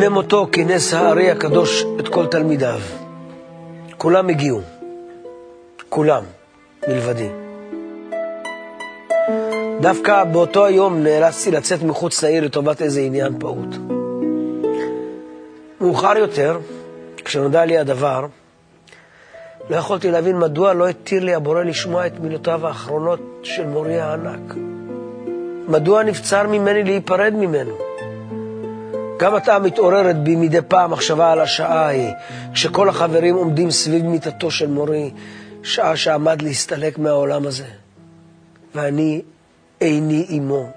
לפני מותו כינס הארי הקדוש את כל תלמידיו. כולם הגיעו. כולם, מלבדי. דווקא באותו היום נאלצתי לצאת מחוץ לעיר לטובת איזה עניין פעוט. מאוחר יותר, כשנודע לי הדבר, לא יכולתי להבין מדוע לא התיר לי הבורא לשמוע את מילותיו האחרונות של מורי הענק. מדוע נבצר ממני להיפרד ממנו? גם עתה מתעוררת בי מדי פעם מחשבה על השעה ההיא, כשכל החברים עומדים סביב מיטתו של מורי, שעה שעמד להסתלק מהעולם הזה, ואני איני עמו.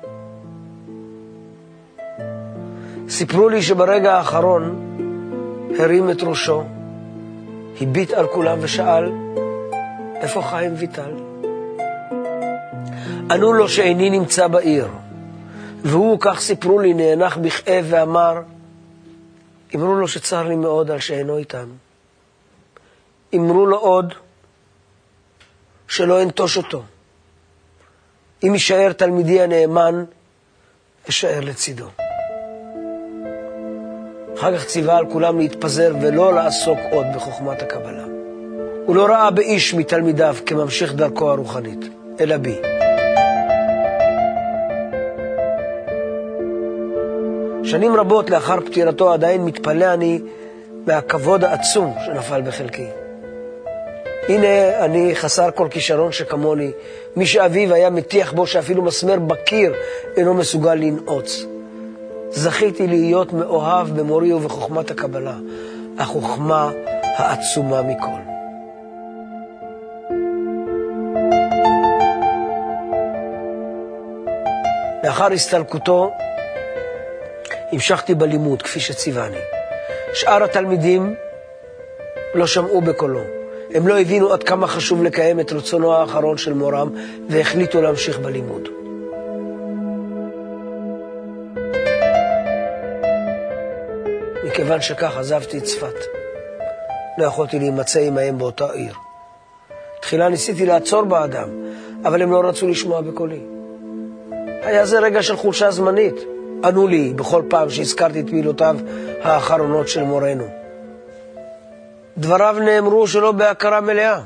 סיפרו לי שברגע האחרון הרים את ראשו, הביט על כולם ושאל, איפה חיים ויטל? ענו לו שאיני נמצא בעיר, והוא, כך סיפרו לי, נאנח בכאב ואמר, אמרו לו שצר לי מאוד על שאינו איתם. אמרו לו עוד שלא אנטוש אותו. אם יישאר תלמידי הנאמן, אשאר לצידו. אחר כך ציווה על כולם להתפזר ולא לעסוק עוד בחוכמת הקבלה. הוא לא ראה באיש מתלמידיו כממשיך דרכו הרוחנית, אלא בי. שנים רבות לאחר פטירתו עדיין מתפלא אני מהכבוד העצום שנפל בחלקי. הנה אני חסר כל כישרון שכמוני, מי שאביו היה מטיח בו שאפילו מסמר בקיר אינו מסוגל לנעוץ. זכיתי להיות מאוהב במורי ובחוכמת הקבלה, החוכמה העצומה מכל. לאחר הסתלקותו המשכתי בלימוד כפי שציווני. שאר התלמידים לא שמעו בקולו. הם לא הבינו עד כמה חשוב לקיים את רצונו האחרון של מורם והחליטו להמשיך בלימוד. מכיוון שכך עזבתי את צפת. לא יכולתי להימצא עמהם באותה עיר. תחילה ניסיתי לעצור באדם, אבל הם לא רצו לשמוע בקולי. היה זה רגע של חולשה זמנית, ענו לי בכל פעם שהזכרתי את מילותיו האחרונות של מורנו. דבריו נאמרו שלא בהכרה מלאה.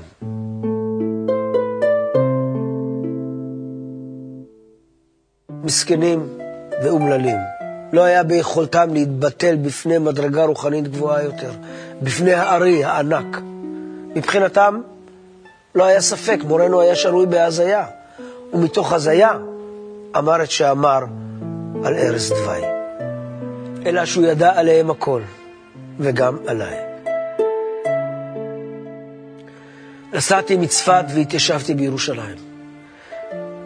מסכנים ואומללים. לא היה ביכולתם להתבטל בפני מדרגה רוחנית גבוהה יותר, בפני הארי הענק. מבחינתם לא היה ספק, מורנו היה שרוי בהזיה, ומתוך הזיה אמר את שאמר על ערש דווי. אלא שהוא ידע עליהם הכל, וגם עליי. נסעתי מצפת והתיישבתי בירושלים.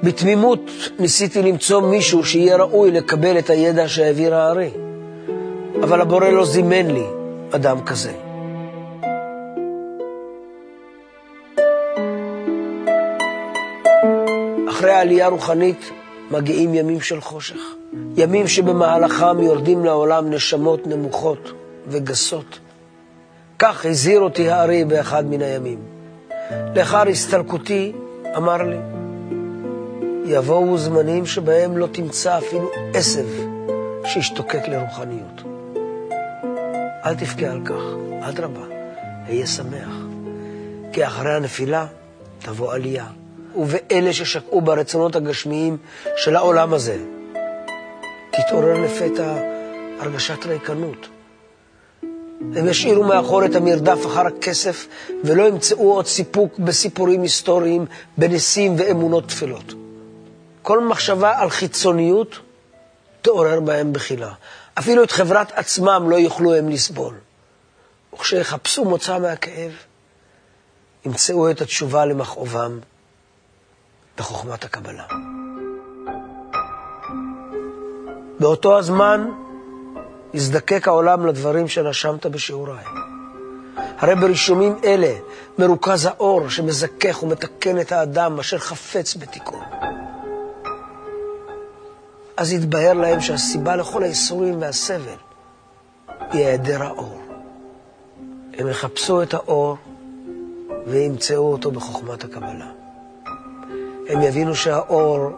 בתמימות ניסיתי למצוא מישהו שיהיה ראוי לקבל את הידע שהעביר הארי, אבל הבורא לא זימן לי אדם כזה. אחרי העלייה הרוחנית מגיעים ימים של חושך, ימים שבמהלכם יורדים לעולם נשמות נמוכות וגסות. כך הזהיר אותי הארי באחד מן הימים. לאחר הסתלקותי אמר לי, יבואו זמנים שבהם לא תמצא אפילו עשב שישתוקק לרוחניות. אל תבכה על כך, אדרבה, היה שמח, כי אחרי הנפילה תבוא עלייה. ובאלה ששקעו ברצונות הגשמיים של העולם הזה, תתעורר לפתע הרגשת ריקנות. הם ישאירו מאחור את המרדף אחר הכסף ולא ימצאו עוד סיפוק בסיפורים היסטוריים, בניסים ואמונות תפלות. כל מחשבה על חיצוניות תעורר בהם בחילה. אפילו את חברת עצמם לא יוכלו הם לסבול. וכשיחפשו מוצא מהכאב, ימצאו את התשובה למכאובם בחוכמת הקבלה. באותו הזמן יזדקק העולם לדברים שנשמת בשיעוריי. הרי ברישומים אלה מרוכז האור שמזכך ומתקן את האדם אשר חפץ בתיקון. אז יתבהר להם שהסיבה לכל האיסורים והסבל היא היעדר האור. הם יחפשו את האור וימצאו אותו בחוכמת הקבלה. הם יבינו שהאור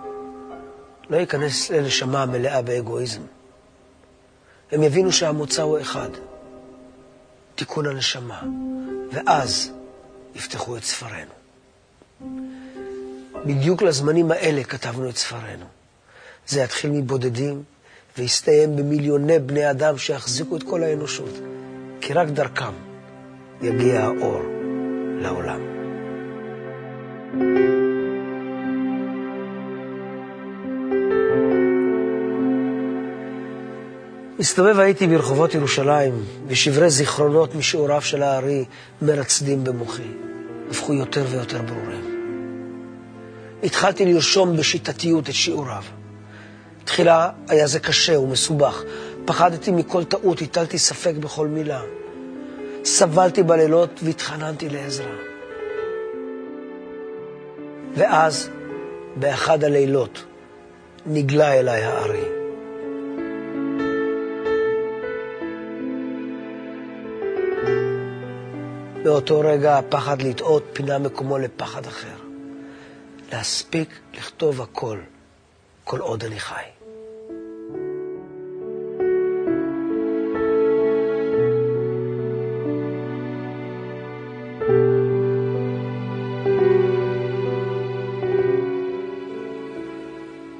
לא ייכנס לנשמה מלאה באגואיזם. הם יבינו שהמוצא הוא אחד, תיקון הנשמה, ואז יפתחו את ספרנו. בדיוק לזמנים האלה כתבנו את ספרנו. זה יתחיל מבודדים ויסתיים במיליוני בני אדם שיחזיקו את כל האנושות, כי רק דרכם יגיע האור לעולם. מסתובב הייתי ברחובות ירושלים, ושברי זיכרונות משיעוריו של הארי מרצדים במוחי, הפכו יותר ויותר ברורים. התחלתי לרשום בשיטתיות את שיעוריו. תחילה היה זה קשה ומסובך, פחדתי מכל טעות, הטלתי ספק בכל מילה. סבלתי בלילות והתחננתי לעזרה. ואז, באחד הלילות, נגלה אליי הארי. באותו רגע הפחד לטעות פינה מקומו לפחד אחר. להספיק לכתוב הכל, כל עוד אני חי.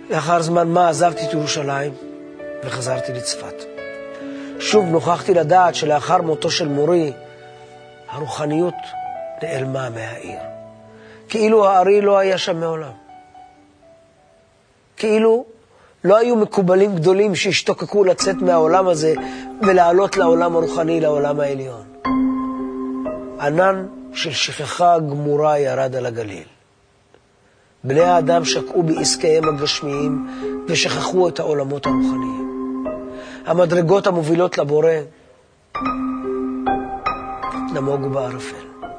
לאחר זמן מה עזבתי את ירושלים וחזרתי לצפת. שוב נוכחתי לדעת שלאחר מותו של מורי, הרוחניות נעלמה מהעיר. כאילו הארי לא היה שם מעולם. כאילו לא היו מקובלים גדולים שהשתוקקו לצאת מהעולם הזה ולעלות לעולם הרוחני, לעולם העליון. ענן של שכחה גמורה ירד על הגליל. בני האדם שקעו בעסקיהם הגשמיים ושכחו את העולמות הרוחניים. המדרגות המובילות לבורא da mogu Barofel.